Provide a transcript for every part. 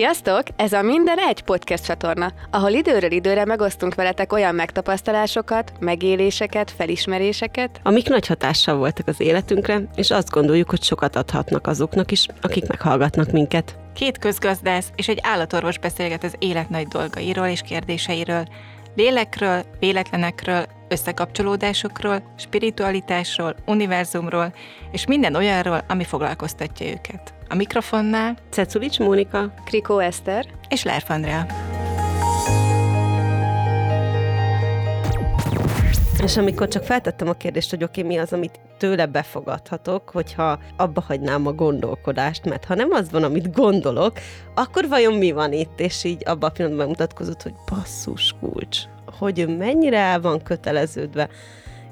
Sziasztok! Ez a Minden Egy podcast csatorna, ahol időről időre megosztunk veletek olyan megtapasztalásokat, megéléseket, felismeréseket, amik nagy hatással voltak az életünkre, és azt gondoljuk, hogy sokat adhatnak azoknak is, akik meghallgatnak minket. Két közgazdász és egy állatorvos beszélget az élet nagy dolgairól és kérdéseiről, lélekről, véletlenekről, összekapcsolódásokról, spiritualitásról, univerzumról, és minden olyanról, ami foglalkoztatja őket. A mikrofonnál Cekulics Mónika, Krikó Eszter és Lerf Andrea. És amikor csak feltettem a kérdést, hogy oké, okay, mi az, amit tőle befogadhatok, hogyha abba hagynám a gondolkodást, mert ha nem az van, amit gondolok, akkor vajon mi van itt? És így abban a pillanatban mutatkozott, hogy basszus kulcs, hogy ő mennyire el van köteleződve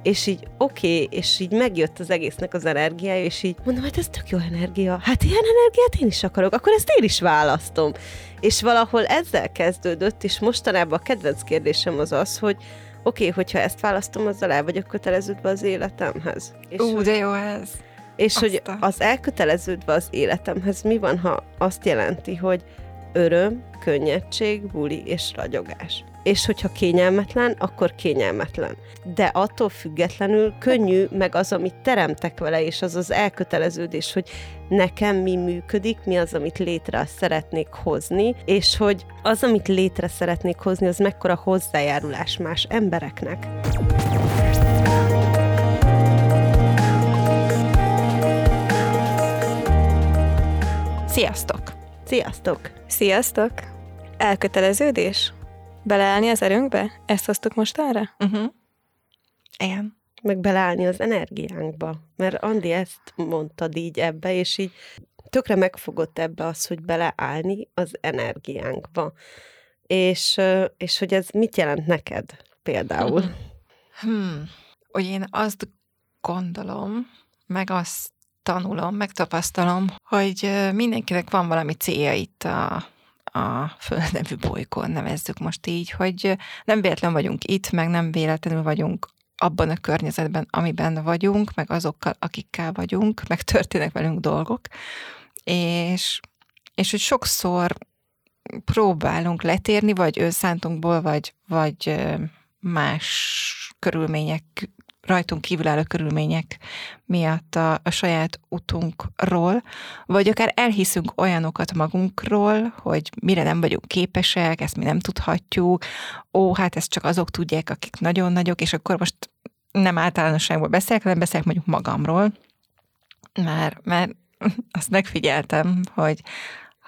és így oké, okay, és így megjött az egésznek az energiája, és így mondom, hát ez tök jó energia. Hát ilyen energiát én is akarok, akkor ezt én is választom. És valahol ezzel kezdődött, és mostanában a kedvenc kérdésem az az, hogy oké, okay, hogyha ezt választom, azzal el vagyok köteleződve az életemhez. És Ú, de jó ez. És Aztán. hogy az elköteleződve az életemhez mi van, ha azt jelenti, hogy öröm, könnyedség, buli és ragyogás és hogyha kényelmetlen, akkor kényelmetlen. De attól függetlenül könnyű, meg az, amit teremtek vele, és az az elköteleződés, hogy nekem mi működik, mi az, amit létre szeretnék hozni, és hogy az, amit létre szeretnék hozni, az mekkora hozzájárulás más embereknek. Sziasztok! Sziasztok! Sziasztok! Elköteleződés? Beleállni az erőnkbe? Ezt hoztuk most erre? Uh-huh. Igen. Meg beleállni az energiánkba. Mert Andi ezt mondtad így ebbe, és így tökre megfogott ebbe az, hogy beleállni az energiánkba. És, és hogy ez mit jelent neked például? Hmm. Hogy én azt gondolom, meg azt tanulom, megtapasztalom, hogy mindenkinek van valami célja itt a, a Föld nevű bolygón, nevezzük most így, hogy nem véletlen vagyunk itt, meg nem véletlenül vagyunk abban a környezetben, amiben vagyunk, meg azokkal, akikkel vagyunk, meg történnek velünk dolgok, és, és hogy sokszor próbálunk letérni, vagy önszántunkból, vagy, vagy más körülmények rajtunk kívülálló körülmények miatt a, a saját utunkról, vagy akár elhiszünk olyanokat magunkról, hogy mire nem vagyunk képesek, ezt mi nem tudhatjuk, ó, hát ezt csak azok tudják, akik nagyon nagyok, és akkor most nem általánosságból beszélek, hanem beszélek mondjuk magamról, mert, mert azt megfigyeltem, hogy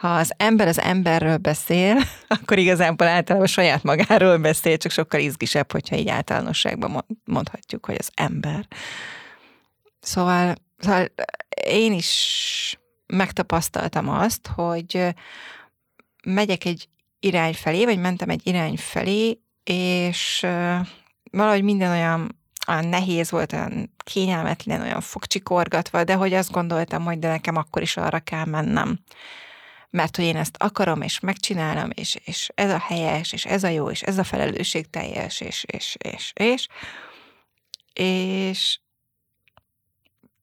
ha az ember az emberről beszél, akkor igazából általában saját magáról beszél, csak sokkal izgisebb, hogyha így általánosságban mondhatjuk, hogy az ember. Szóval, szóval én is megtapasztaltam azt, hogy megyek egy irány felé, vagy mentem egy irány felé, és valahogy minden olyan, olyan nehéz volt, olyan kényelmetlen, olyan fogcsikorgatva, de hogy azt gondoltam, hogy de nekem akkor is arra kell mennem mert hogy én ezt akarom, és megcsinálom, és, és ez a helyes, és ez a jó, és ez a felelősségteljes, és, és, és, és, és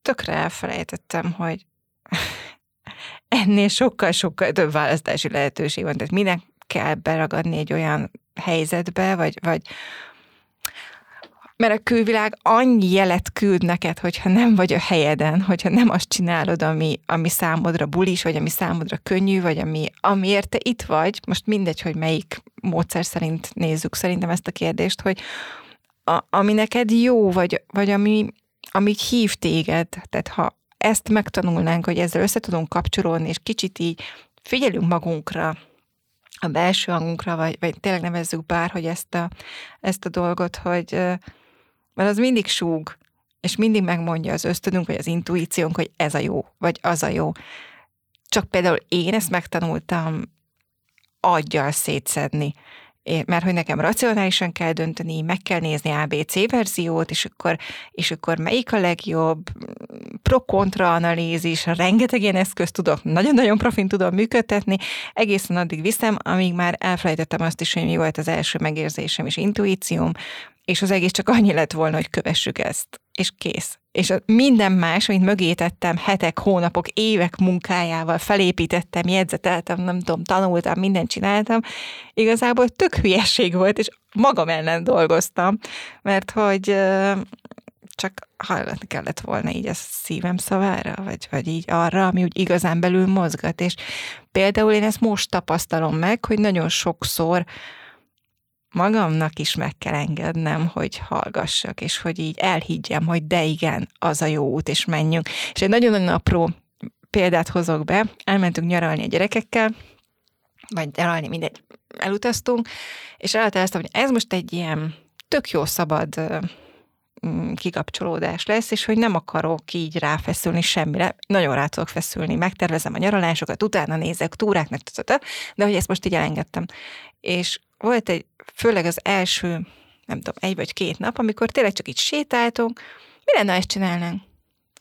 tökre elfelejtettem, hogy ennél sokkal-sokkal több választási lehetőség van. Tehát minek kell beragadni egy olyan helyzetbe, vagy, vagy mert a külvilág annyi jelet küld neked, hogyha nem vagy a helyeden, hogyha nem azt csinálod, ami, ami számodra bulis, vagy ami számodra könnyű, vagy ami, amiért te itt vagy, most mindegy, hogy melyik módszer szerint nézzük szerintem ezt a kérdést, hogy a, ami neked jó, vagy, vagy ami, ami hív téged, tehát ha ezt megtanulnánk, hogy ezzel össze tudunk kapcsolódni, és kicsit így figyelünk magunkra, a belső hangunkra, vagy, vagy tényleg nevezzük bárhogy ezt a, ezt a dolgot, hogy, mert az mindig súg, és mindig megmondja az ösztönünk, vagy az intuíciónk, hogy ez a jó, vagy az a jó. Csak például én ezt megtanultam aggyal szétszedni, mert hogy nekem racionálisan kell dönteni, meg kell nézni ABC verziót, és akkor, és akkor melyik a legjobb, pro-kontra analízis, rengeteg ilyen eszközt tudok, nagyon-nagyon profin tudom működtetni, egészen addig viszem, amíg már elfelejtettem azt is, hogy mi volt az első megérzésem és intuícióm, és az egész csak annyi lett volna, hogy kövessük ezt. és kész. És minden más, amit mögé tettem, hetek, hónapok, évek munkájával felépítettem, jegyzeteltem, nem tudom, tanultam, mindent csináltam, igazából tök hülyeség volt, és magam ellen dolgoztam, mert hogy csak hallgatni kellett volna így a szívem szavára, vagy, vagy így arra, ami úgy igazán belül mozgat. És például én ezt most tapasztalom meg, hogy nagyon sokszor magamnak is meg kell engednem, hogy hallgassak, és hogy így elhiggyem, hogy de igen, az a jó út, és menjünk. És egy nagyon-nagyon apró példát hozok be. Elmentünk nyaralni a gyerekekkel, vagy nyaralni, mindegy, elutaztunk, és elhatároztam, hogy ez most egy ilyen tök jó szabad mm, kikapcsolódás lesz, és hogy nem akarok így ráfeszülni semmire. Nagyon rá tudok feszülni, megtervezem a nyaralásokat, utána nézek túráknak, de hogy ezt most így elengedtem. És volt egy, főleg az első, nem tudom, egy vagy két nap, amikor tényleg csak így sétáltunk, mi lenne, ha ezt csinálnánk?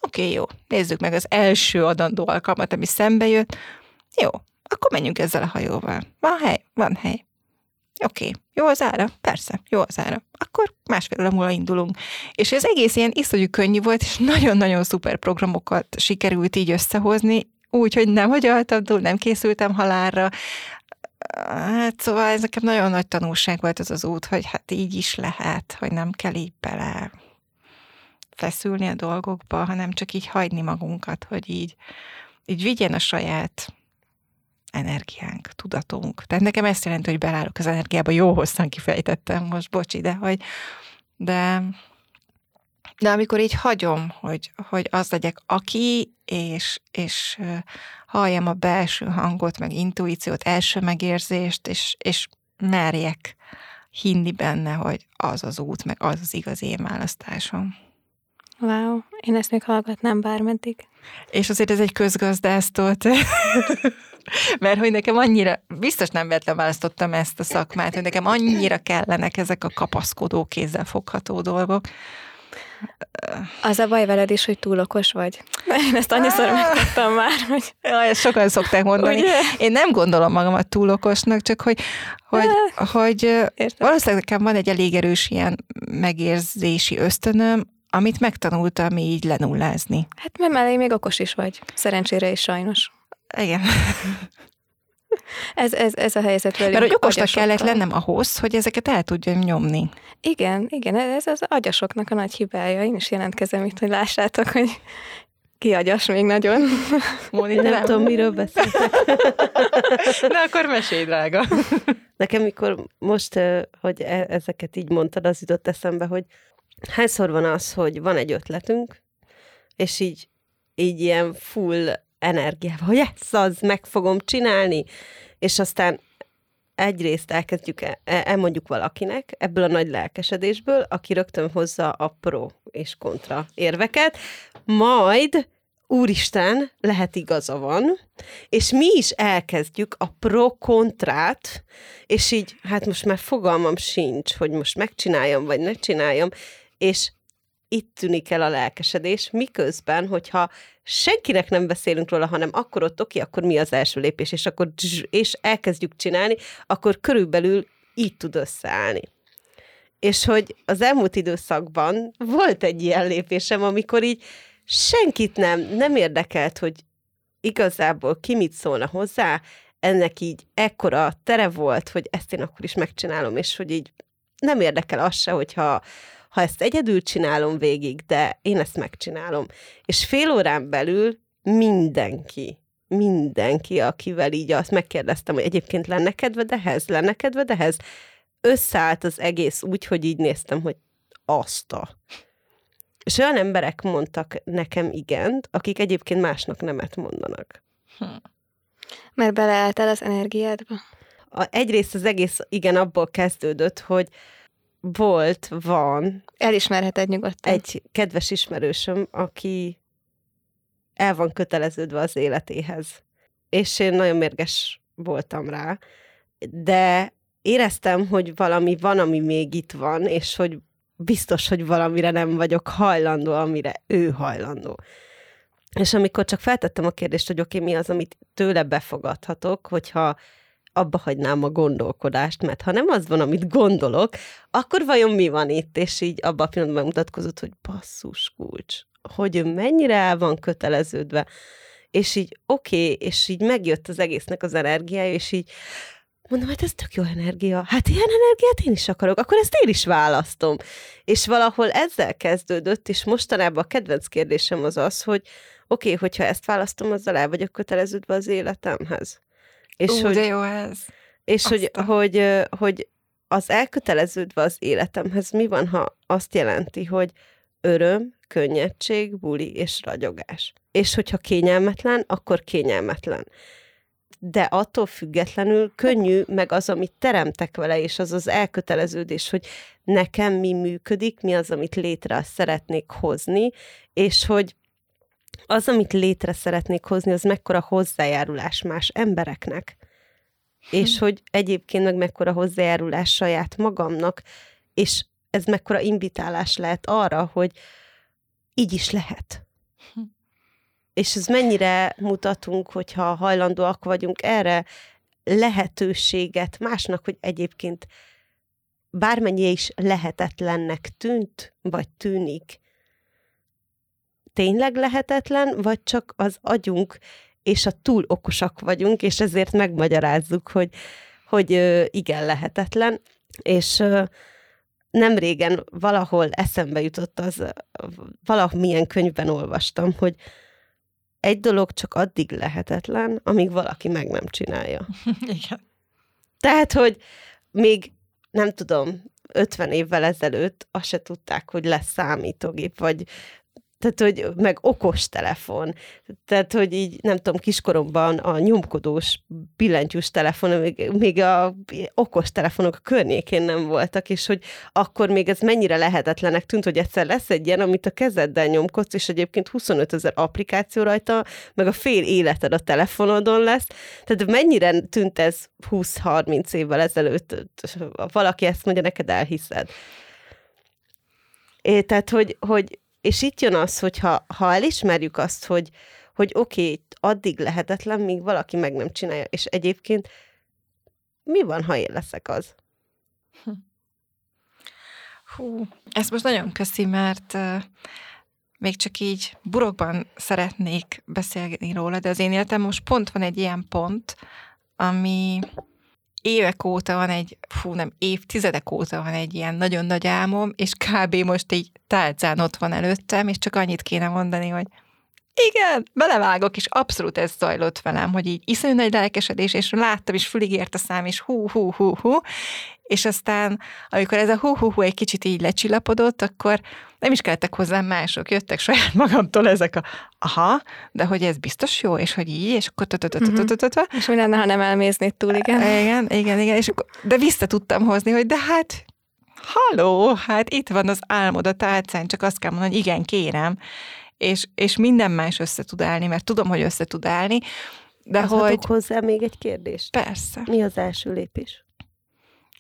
Oké, okay, jó, nézzük meg az első adandó alkalmat, ami szembe jött. Jó, akkor menjünk ezzel a hajóval. Van hely? Van hely. Oké, okay. jó az ára? Persze, jó az ára. Akkor másfél óra indulunk. És ez egész ilyen iszonyú könnyű volt, és nagyon-nagyon szuper programokat sikerült így összehozni, úgy, hogy nem hagyaltam túl, nem készültem halálra, Hát szóval ez nekem nagyon nagy tanulság volt az az út, hogy hát így is lehet, hogy nem kell így bele feszülni a dolgokba, hanem csak így hagyni magunkat, hogy így, így vigyen a saját energiánk, tudatunk. Tehát nekem ezt jelenti, hogy belállok az energiába, jó hosszan kifejtettem most, bocsi, de hogy de, de amikor így hagyom, hogy, hogy az legyek aki, és, és halljam a belső hangot, meg intuíciót, első megérzést, és, és merjek hinni benne, hogy az az út, meg az az igazi én választásom. Wow, én ezt még hallgatnám bármeddig. És azért ez egy közgazdásztott, mert hogy nekem annyira, biztos nem vettem választottam ezt a szakmát, hogy nekem annyira kellenek ezek a kapaszkodó, kézzel fogható dolgok, az a baj veled is, hogy túl okos vagy. Én ezt annyiszor megtudtam már, hogy... Ja, ezt sokan szokták mondani. Ugye? Én nem gondolom magamat túl okosnak, csak hogy, hogy, hogy Értem. valószínűleg nekem van egy elég erős ilyen megérzési ösztönöm, amit megtanultam így lenullázni. Hát mert mellé még okos is vagy. Szerencsére is sajnos. Igen. Ez, ez, ez a helyzet velünk. Mert hogy okosnak kellett lennem ahhoz, hogy ezeket el tudjam nyomni. Igen, igen, ez az agyasoknak a nagy hibája. Én is jelentkezem itt, hogy lássátok, hogy ki agyas még nagyon. Móni, nem, nem tudom, miről beszéltek. Na akkor mesélj, drága. Nekem, mikor most, hogy e, ezeket így mondtad, az jutott eszembe, hogy hányszor van az, hogy van egy ötletünk, és így, így ilyen full energiával, hogy ezt az, meg fogom csinálni, és aztán egyrészt elkezdjük, el, elmondjuk valakinek ebből a nagy lelkesedésből, aki rögtön hozza a pro és kontra érveket, majd úristen, lehet igaza van, és mi is elkezdjük a pro-kontrát, és így, hát most már fogalmam sincs, hogy most megcsináljam, vagy ne csináljam, és itt tűnik el a lelkesedés, miközben, hogyha senkinek nem beszélünk róla, hanem akkor ott oké, akkor mi az első lépés, és akkor és elkezdjük csinálni, akkor körülbelül így tud összeállni. És hogy az elmúlt időszakban volt egy ilyen lépésem, amikor így senkit nem, nem érdekelt, hogy igazából ki mit szólna hozzá, ennek így ekkora tere volt, hogy ezt én akkor is megcsinálom, és hogy így nem érdekel az se, hogyha ha ezt egyedül csinálom végig, de én ezt megcsinálom. És fél órán belül mindenki, mindenki, akivel így azt megkérdeztem, hogy egyébként lenne kedved ehhez, lenne kedved ehhez, összeállt az egész úgy, hogy így néztem, hogy azt a. És olyan emberek mondtak nekem igent, akik egyébként másnak nemet mondanak. Hm. Mert beleálltál az energiádba? A, egyrészt az egész igen abból kezdődött, hogy volt, van. Elismerheted nyugodtan. Egy kedves ismerősöm, aki el van köteleződve az életéhez. És én nagyon mérges voltam rá, de éreztem, hogy valami van, ami még itt van, és hogy biztos, hogy valamire nem vagyok hajlandó, amire ő hajlandó. És amikor csak feltettem a kérdést, hogy oké, okay, mi az, amit tőle befogadhatok, hogyha abba hagynám a gondolkodást, mert ha nem az van, amit gondolok, akkor vajon mi van itt? És így abban a pillanatban mutatkozott, hogy basszus kulcs, hogy ő mennyire el van köteleződve, és így oké, okay, és így megjött az egésznek az energiája, és így mondom, hát ez tök jó energia. Hát ilyen energiát én is akarok, akkor ezt én is választom. És valahol ezzel kezdődött, és mostanában a kedvenc kérdésem az az, hogy oké, okay, hogyha ezt választom, azzal el vagyok köteleződve az életemhez. És Ú, hogy, de jó ez. És hogy, hogy, hogy az elköteleződve az életemhez mi van, ha azt jelenti, hogy öröm, könnyedség, buli és ragyogás. És hogyha kényelmetlen, akkor kényelmetlen. De attól függetlenül könnyű, meg az, amit teremtek vele, és az az elköteleződés, hogy nekem mi működik, mi az, amit létre szeretnék hozni, és hogy az, amit létre szeretnék hozni, az mekkora hozzájárulás más embereknek. Hm. És hogy egyébként meg mekkora hozzájárulás saját magamnak, és ez mekkora invitálás lehet arra, hogy így is lehet. Hm. És ez mennyire mutatunk, hogyha hajlandóak vagyunk erre lehetőséget másnak, hogy egyébként bármennyi is lehetetlennek tűnt, vagy tűnik, tényleg lehetetlen, vagy csak az agyunk és a túl okosak vagyunk, és ezért megmagyarázzuk, hogy, hogy igen, lehetetlen. És nem régen valahol eszembe jutott az, valamilyen könyvben olvastam, hogy egy dolog csak addig lehetetlen, amíg valaki meg nem csinálja. Igen. Tehát, hogy még nem tudom, 50 évvel ezelőtt azt se tudták, hogy lesz számítógép, vagy tehát, hogy meg okos telefon. Tehát, hogy így, nem tudom, kiskoromban a nyomkodós billentyűs telefon, még, még a okos telefonok a környékén nem voltak, és hogy akkor még ez mennyire lehetetlenek tűnt, hogy egyszer lesz egy ilyen, amit a kezeddel nyomkodsz, és egyébként 25 ezer applikáció rajta, meg a fél életed a telefonodon lesz. Tehát mennyire tűnt ez 20-30 évvel ezelőtt, valaki ezt mondja, neked elhiszed. É, tehát, hogy, hogy és itt jön az, hogy ha, ha elismerjük azt, hogy, hogy oké, okay, addig lehetetlen, míg valaki meg nem csinálja, és egyébként mi van, ha én leszek az? Hú, ezt most nagyon köszi, mert uh, még csak így burokban szeretnék beszélni róla, de az én életem most pont van egy ilyen pont, ami évek óta van egy, fú nem, évtizedek óta van egy ilyen nagyon nagy álmom, és kb. most így tálcán ott van előttem, és csak annyit kéne mondani, hogy igen, belevágok, és abszolút ez zajlott velem, hogy így iszonyú nagy lelkesedés, és láttam, és fülig ért a szám, és hú, hú, hú, hú, és aztán, amikor ez a hú, hú, hú egy kicsit így lecsillapodott, akkor nem is kellettek hozzám mások, jöttek saját magamtól ezek a aha, de hogy ez biztos jó, és hogy így, és akkor És mi lenne, ha nem elméznéd túl, igen? Igen, igen, igen, és akkor, de vissza tudtam hozni, hogy de hát haló, hát itt van az álmod a tálcán, csak azt kell mondani, hogy igen, kérem, és, és minden más össze tud állni, mert tudom, hogy össze tud állni, de az hogy... hozzá még egy kérdést? Persze. Mi az első lépés?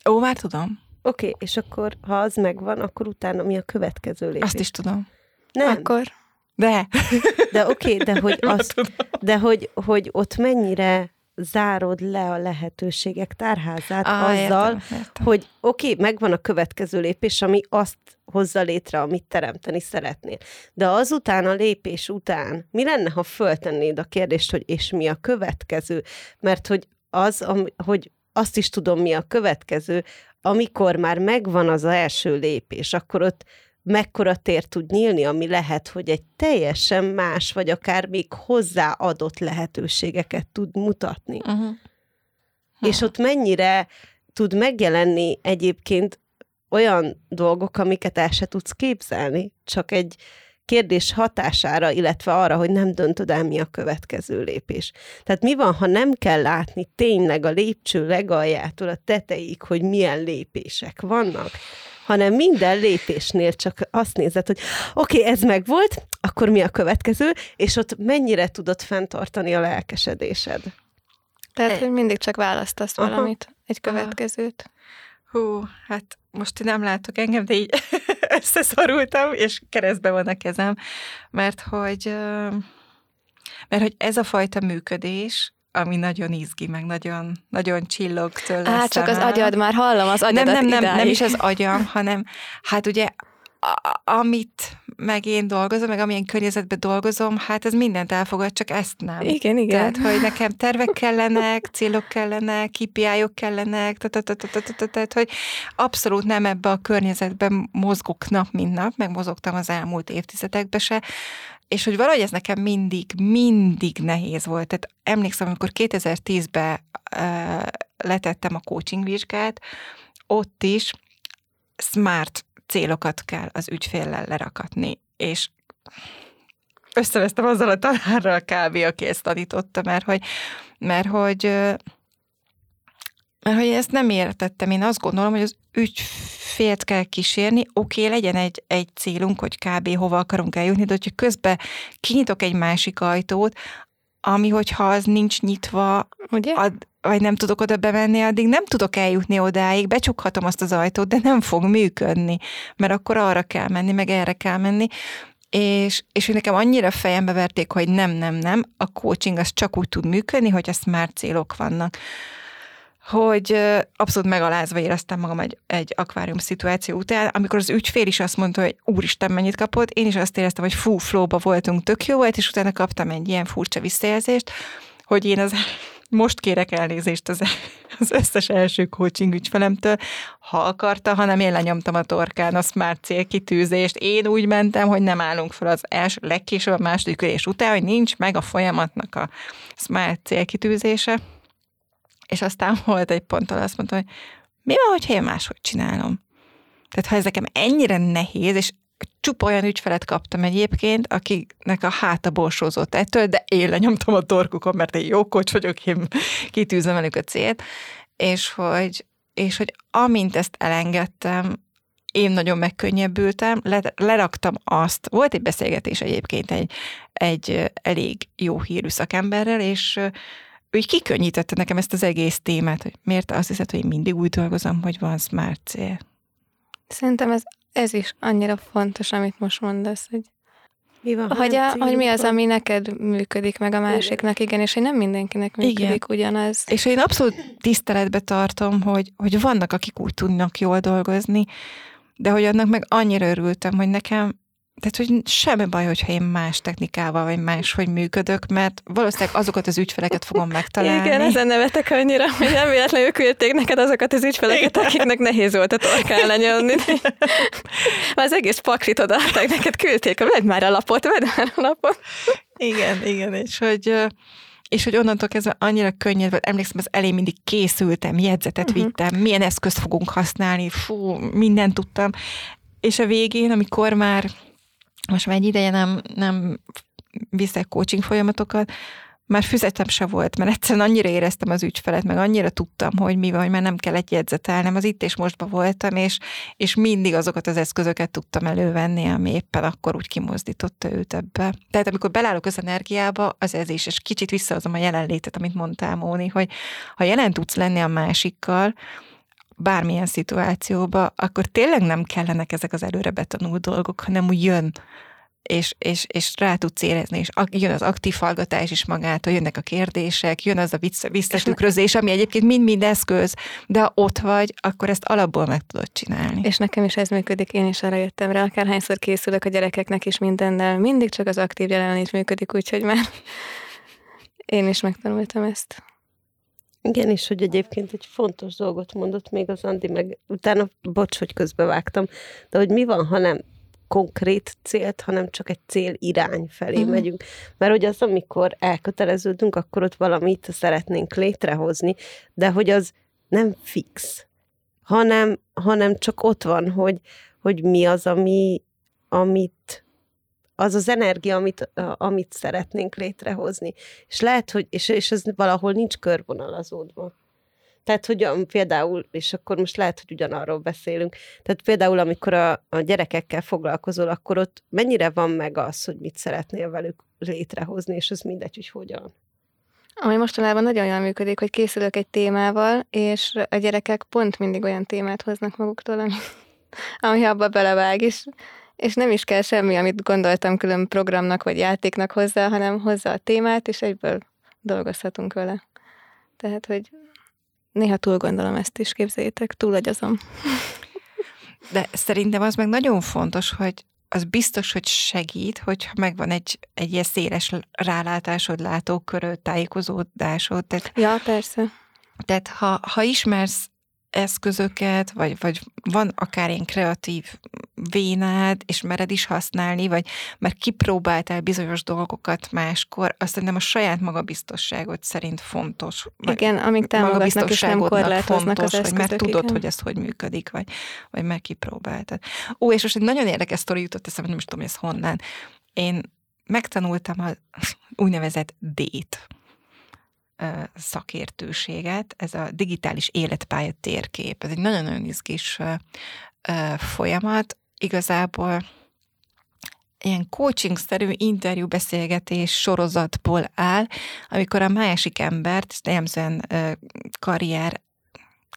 Ó, már tudom. Oké, okay, és akkor, ha az megvan, akkor utána mi a következő lépés? Azt is tudom. Nem. Akkor. De. De oké, okay, de hogy az, de hogy, hogy ott mennyire zárod le a lehetőségek tárházát ah, azzal, értem, értem. hogy oké, okay, megvan a következő lépés, ami azt hozza létre, amit teremteni szeretnél. De azután, a lépés után, mi lenne, ha föltennéd a kérdést, hogy és mi a következő? Mert hogy az, hogy azt is tudom, mi a következő, amikor már megvan az első lépés, akkor ott mekkora tér tud nyílni, ami lehet, hogy egy teljesen más, vagy akár még hozzáadott lehetőségeket tud mutatni. Uh-huh. És ott mennyire tud megjelenni egyébként olyan dolgok, amiket el se tudsz képzelni, csak egy kérdés hatására, illetve arra, hogy nem döntöd el, mi a következő lépés. Tehát mi van, ha nem kell látni tényleg a lépcső legaljától a tetejéig, hogy milyen lépések vannak, hanem minden lépésnél csak azt nézed, hogy oké, okay, ez meg volt, akkor mi a következő, és ott mennyire tudod fenntartani a lelkesedésed. Tehát, hogy mindig csak választasz Aha. valamit, egy következőt. Hú, hát most nem látok engem, de így összeszorultam, és keresztbe van a kezem, mert hogy, mert hogy ez a fajta működés, ami nagyon izgi, meg nagyon, nagyon csillog tőle. Á, csak az agyad már hallom, az agyadat nem, nem, nem, idáig. nem is az agyam, hanem hát ugye a- amit meg én dolgozom, meg amilyen környezetben dolgozom, hát ez mindent elfogad, csak ezt nem. Igen, igen. Tehát, hogy nekem tervek kellenek, célok kellenek, KPI-ok kellenek, tehát, hogy abszolút nem ebbe a környezetben mozgok nap, mint nap, meg mozogtam az elmúlt évtizedekben se, és hogy valahogy ez nekem mindig, mindig nehéz volt. Tehát emlékszem, amikor 2010-ben uh, letettem a coaching vizsgát, ott is smart célokat kell az ügyféllel lerakatni, és összevesztem azzal a tanárral kb. aki ezt tanította, mert hogy, mert hogy mert hogy ezt nem értettem. Én azt gondolom, hogy az ügyfélt kell kísérni, oké, okay, legyen egy, egy célunk, hogy kb. hova akarunk eljutni, de hogyha közben kinyitok egy másik ajtót, ami, hogyha az nincs nyitva, Ugye? ad, vagy nem tudok oda bemenni, addig nem tudok eljutni odáig, becsukhatom azt az ajtót, de nem fog működni, mert akkor arra kell menni, meg erre kell menni, és, és hogy nekem annyira fejembe verték, hogy nem, nem, nem, a coaching az csak úgy tud működni, hogy a smart célok vannak hogy abszolút megalázva éreztem magam egy, egy akvárium szituáció után, amikor az ügyfél is azt mondta, hogy úristen, mennyit kapott, én is azt éreztem, hogy fú, flóba voltunk, tök jó volt, és utána kaptam egy ilyen furcsa visszajelzést, hogy én az most kérek elnézést az, az összes első coaching ügyfelemtől, ha akarta, hanem én lenyomtam a torkán a smart célkitűzést. Én úgy mentem, hogy nem állunk fel az első, legkésőbb a második ülés után, hogy nincs meg a folyamatnak a smart célkitűzése. És aztán volt egy pont, ahol azt mondta, hogy mi van, hogyha én máshogy csinálom? Tehát ha ez nekem ennyire nehéz, és csupa olyan ügyfelet kaptam egyébként, akiknek a háta borsózott ettől, de én lenyomtam a torkukon, mert én jó kocs vagyok, én kitűzöm velük a célt, és hogy, és hogy amint ezt elengedtem, én nagyon megkönnyebbültem, le, leraktam azt, volt egy beszélgetés egyébként egy, egy elég jó hírű szakemberrel, és ő így kikönnyítette nekem ezt az egész témát, hogy miért azt hiszed, hogy én mindig úgy dolgozom, hogy van smart cél. Szerintem ez, ez is annyira fontos, amit most mondasz, hogy, Mi van, hogy, a, hogy mi az, ami neked működik, meg a másiknak, igen, és hogy nem mindenkinek működik Igen. ugyanaz. És én abszolút tiszteletbe tartom, hogy, hogy vannak, akik úgy tudnak jól dolgozni, de hogy annak meg annyira örültem, hogy nekem, tehát, hogy semmi baj, hogyha én más technikával, vagy más, hogy működök, mert valószínűleg azokat az ügyfeleket fogom megtalálni. Igen, ezen nevetek annyira, hogy nem véletlenül küldték neked azokat az ügyfeleket, akiknek nehéz volt a torkán lenyomni. Már az egész paklit odaadták neked, küldték, vedd már a lapot, vedd már a lapot. Igen, igen, és hogy, és hogy onnantól kezdve annyira könnyed volt, emlékszem, az elején mindig készültem, jegyzetet Mhm. vittem, milyen eszközt fogunk használni, fú, mindent tudtam, és a végén, amikor már most már egy ideje nem, nem viszek coaching folyamatokat, már füzetem se volt, mert egyszerűen annyira éreztem az ügyfelet, meg annyira tudtam, hogy mi van, hogy már nem kell egy jegyzetelnem, az itt és mostban voltam, és, és mindig azokat az eszközöket tudtam elővenni, ami éppen akkor úgy kimozdította őt ebbe. Tehát amikor belállok az energiába, az ez is, és kicsit visszahozom a jelenlétet, amit mondtál, Móni, hogy ha jelen tudsz lenni a másikkal, bármilyen szituációba, akkor tényleg nem kellenek ezek az előre betanult dolgok, hanem úgy jön, és, és, és rá tudsz érezni, és jön az aktív hallgatás is magától, jönnek a kérdések, jön az a vissza, visszatükrözés, ami egyébként mind-mind eszköz, de ha ott vagy, akkor ezt alapból meg tudod csinálni. És nekem is ez működik, én is arra jöttem rá, akárhányszor készülök a gyerekeknek is mindennel, mindig csak az aktív jelenlét működik, úgyhogy már én is megtanultam ezt. Igen, és hogy egyébként egy fontos dolgot mondott még az Andi, meg utána, bocs, hogy közbevágtam, de hogy mi van, ha nem konkrét célt, hanem csak egy cél irány felé uh-huh. megyünk. Mert hogy az, amikor elköteleződünk, akkor ott valamit szeretnénk létrehozni, de hogy az nem fix, hanem, hanem csak ott van, hogy, hogy mi az, ami, amit az az energia, amit, amit szeretnénk létrehozni. És lehet, hogy, és, és ez valahol nincs körvonalazódva. Tehát, hogy például, és akkor most lehet, hogy ugyanarról beszélünk, tehát például, amikor a, a gyerekekkel foglalkozol, akkor ott mennyire van meg az, hogy mit szeretnél velük létrehozni, és az mindegy, hogy hogyan. Ami mostanában nagyon jól működik, hogy készülök egy témával, és a gyerekek pont mindig olyan témát hoznak maguktól, ami, ami abba belevág, és, és nem is kell semmi, amit gondoltam külön programnak vagy játéknak hozzá, hanem hozzá a témát, és egyből dolgozhatunk vele. Tehát, hogy néha túl gondolom ezt is, képzeljétek, túl agyazom. De szerintem az meg nagyon fontos, hogy az biztos, hogy segít, hogyha megvan egy, egy ilyen széles rálátásod, látóköröd, tájékozódásod. Tehát, ja, persze. Tehát ha, ha ismersz eszközöket, vagy, vagy van akár ilyen kreatív vénád, és mered is használni, vagy már kipróbáltál bizonyos dolgokat máskor, azt szerintem a saját magabiztosságot szerint fontos. Igen, amíg támogatnak és nem korlátoznak fontos, az eszközök, már tudod, igen. hogy ez hogy működik, vagy, vagy már kipróbáltad. Ó, és most egy nagyon érdekes sztori jutott eszembe, nem is tudom, hogy ez honnan. Én megtanultam a úgynevezett D-t szakértőséget, ez a digitális életpálya térkép. Ez egy nagyon-nagyon izgis folyamat. Igazából ilyen coaching-szerű interjú beszélgetés sorozatból áll, amikor a másik embert, jellemzően karrier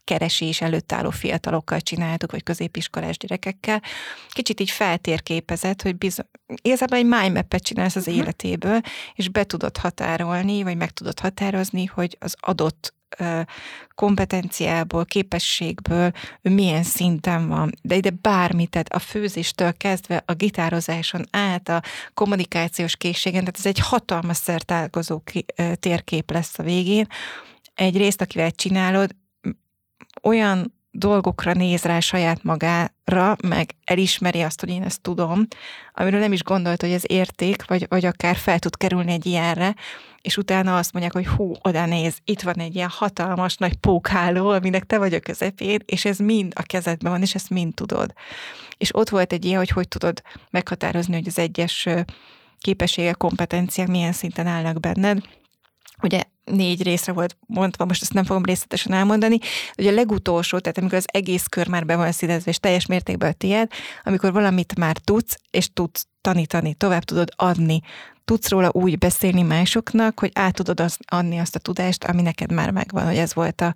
keresés előtt álló fiatalokkal csináltuk, vagy középiskolás gyerekekkel, kicsit így feltérképezett, hogy bizony, igazából egy mindmap-et csinálsz az uh-huh. életéből, és be tudod határolni, vagy meg tudod határozni, hogy az adott kompetenciából, képességből ő milyen szinten van. De ide bármi, tehát a főzéstől kezdve a gitározáson át, a kommunikációs készségen, tehát ez egy hatalmas szertálkozó térkép lesz a végén. Egyrészt, akivel csinálod, olyan dolgokra néz rá saját magára, meg elismeri azt, hogy én ezt tudom, amiről nem is gondolt, hogy ez érték, vagy, vagy akár fel tud kerülni egy ilyenre, és utána azt mondják, hogy hú, oda néz, itt van egy ilyen hatalmas nagy pókháló, aminek te vagy a közepén, és ez mind a kezedben van, és ezt mind tudod. És ott volt egy ilyen, hogy hogy tudod meghatározni, hogy az egyes képességek, kompetenciák milyen szinten állnak benned, ugye négy részre volt mondva, most ezt nem fogom részletesen elmondani, hogy a legutolsó, tehát amikor az egész kör már be van színezve, és teljes mértékben a tiéd, amikor valamit már tudsz, és tudsz tanítani, tovább tudod adni, tudsz róla úgy beszélni másoknak, hogy át tudod az, adni azt a tudást, ami neked már megvan, hogy ez volt a,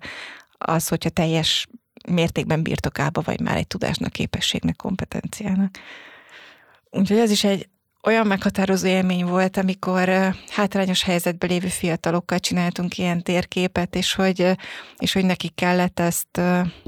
az, hogyha teljes mértékben birtokába vagy már egy tudásnak, képességnek, kompetenciának. Úgyhogy ez is egy olyan meghatározó élmény volt, amikor hátrányos helyzetben lévő fiatalokkal csináltunk ilyen térképet, és hogy, és hogy nekik kellett ezt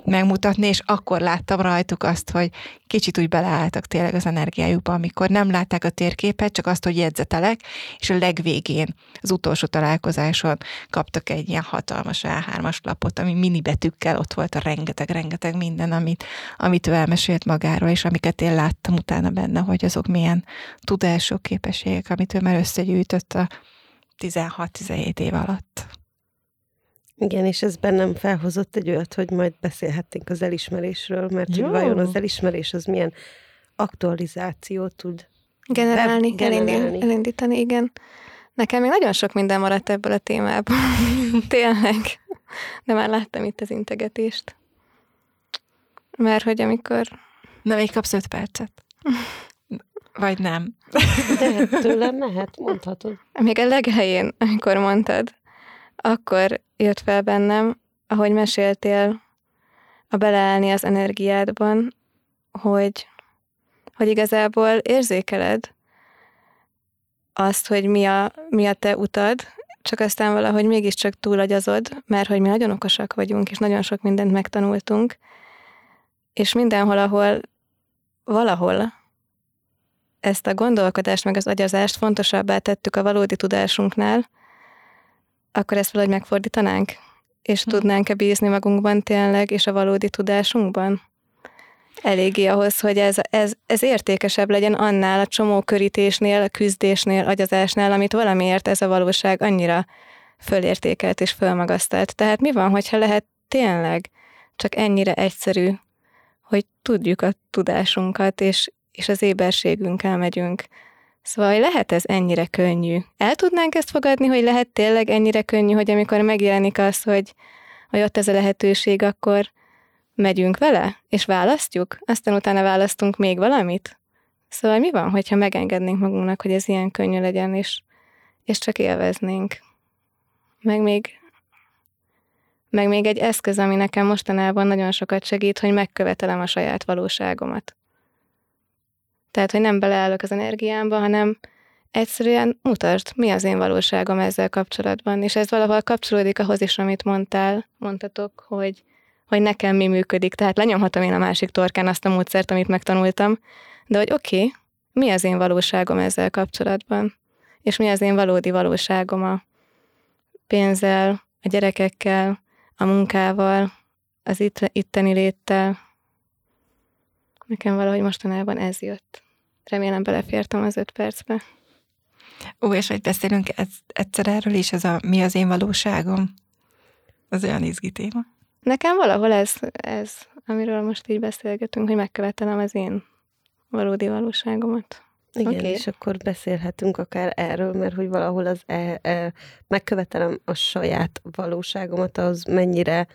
megmutatni, és akkor láttam rajtuk azt, hogy kicsit úgy beleálltak tényleg az energiájukba, amikor nem látták a térképet, csak azt, hogy jegyzetelek, és a legvégén, az utolsó találkozáson kaptak egy ilyen hatalmas A3-as lapot, ami mini betűkkel ott volt a rengeteg-rengeteg minden, amit, amit ő elmesélt magáról, és amiket én láttam utána benne, hogy azok milyen tudások, képességek, amit ő már összegyűjtött a 16-17 év alatt. Igen, és ez bennem felhozott egy olyat, hogy majd beszélhetnénk az elismerésről, mert hogy vajon az elismerés az milyen aktualizációt tud generálni, generálni. elindítani, igen. Nekem még nagyon sok minden maradt ebből a témából. Tényleg. De már láttam itt az integetést. Mert hogy amikor... Na, még kapsz öt percet. Vagy nem. De tőlem mehet, mondhatod. Még a leghelyén, amikor mondtad, akkor jött fel bennem, ahogy meséltél, a beleállni az energiádban, hogy, hogy igazából érzékeled azt, hogy mi a, mi a te utad, csak aztán valahogy mégiscsak túlagyazod, mert hogy mi nagyon okosak vagyunk, és nagyon sok mindent megtanultunk, és mindenhol, ahol valahol ezt a gondolkodást, meg az agyazást fontosabbá tettük a valódi tudásunknál, akkor ezt valahogy megfordítanánk? És hm. tudnánk-e bízni magunkban tényleg, és a valódi tudásunkban? Eléggé ahhoz, hogy ez, ez, ez értékesebb legyen annál a csomó körítésnél, a küzdésnél, agyazásnál, amit valamiért ez a valóság annyira fölértékelt és fölmagasztalt. Tehát mi van, hogyha lehet tényleg csak ennyire egyszerű, hogy tudjuk a tudásunkat, és, és az éberségünkkel megyünk Szóval lehet ez ennyire könnyű. El tudnánk ezt fogadni, hogy lehet tényleg ennyire könnyű, hogy amikor megjelenik az, hogy, hogy ott ez a lehetőség, akkor megyünk vele, és választjuk, aztán utána választunk még valamit. Szóval mi van, hogyha megengednénk magunknak, hogy ez ilyen könnyű legyen, és, és csak élveznénk. Meg még, meg még egy eszköz, ami nekem mostanában nagyon sokat segít, hogy megkövetelem a saját valóságomat. Tehát, hogy nem beleállok az energiámba, hanem egyszerűen mutasd, mi az én valóságom ezzel kapcsolatban. És ez valahol kapcsolódik ahhoz is, amit mondtál, mondtatok, hogy, hogy nekem mi működik. Tehát lenyomhatom én a másik torkán azt a módszert, amit megtanultam, de hogy oké, okay, mi az én valóságom ezzel kapcsolatban, és mi az én valódi valóságom a pénzzel, a gyerekekkel, a munkával, az itt, itteni léttel. Nekem valahogy mostanában ez jött. Remélem belefértem az öt percbe. Ó, és hogy beszélünk egyszer erről is, ez a mi az én valóságom? Az olyan izgi téma. Nekem valahol ez, ez, amiről most így beszélgetünk, hogy megkövetelem az én valódi valóságomat. Igen, okay. és akkor beszélhetünk akár erről, mert hogy valahol az e, e, megkövetelem a saját valóságomat, az mennyire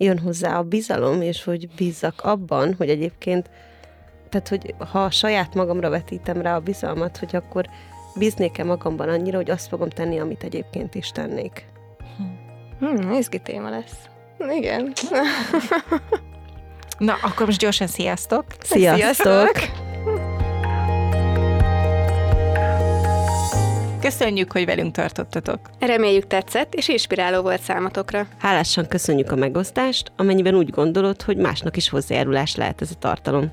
jön hozzá a bizalom, és hogy bízzak abban, hogy egyébként, tehát hogy ha a saját magamra vetítem rá a bizalmat, hogy akkor bíznék-e magamban annyira, hogy azt fogom tenni, amit egyébként is tennék. Hmm, izgi téma lesz. Igen. Na, akkor most gyorsan sziasztok! Sziasztok! sziasztok. Köszönjük, hogy velünk tartottatok. Reméljük tetszett, és inspiráló volt számotokra. Hálásan köszönjük a megosztást, amennyiben úgy gondolod, hogy másnak is hozzájárulás lehet ez a tartalom.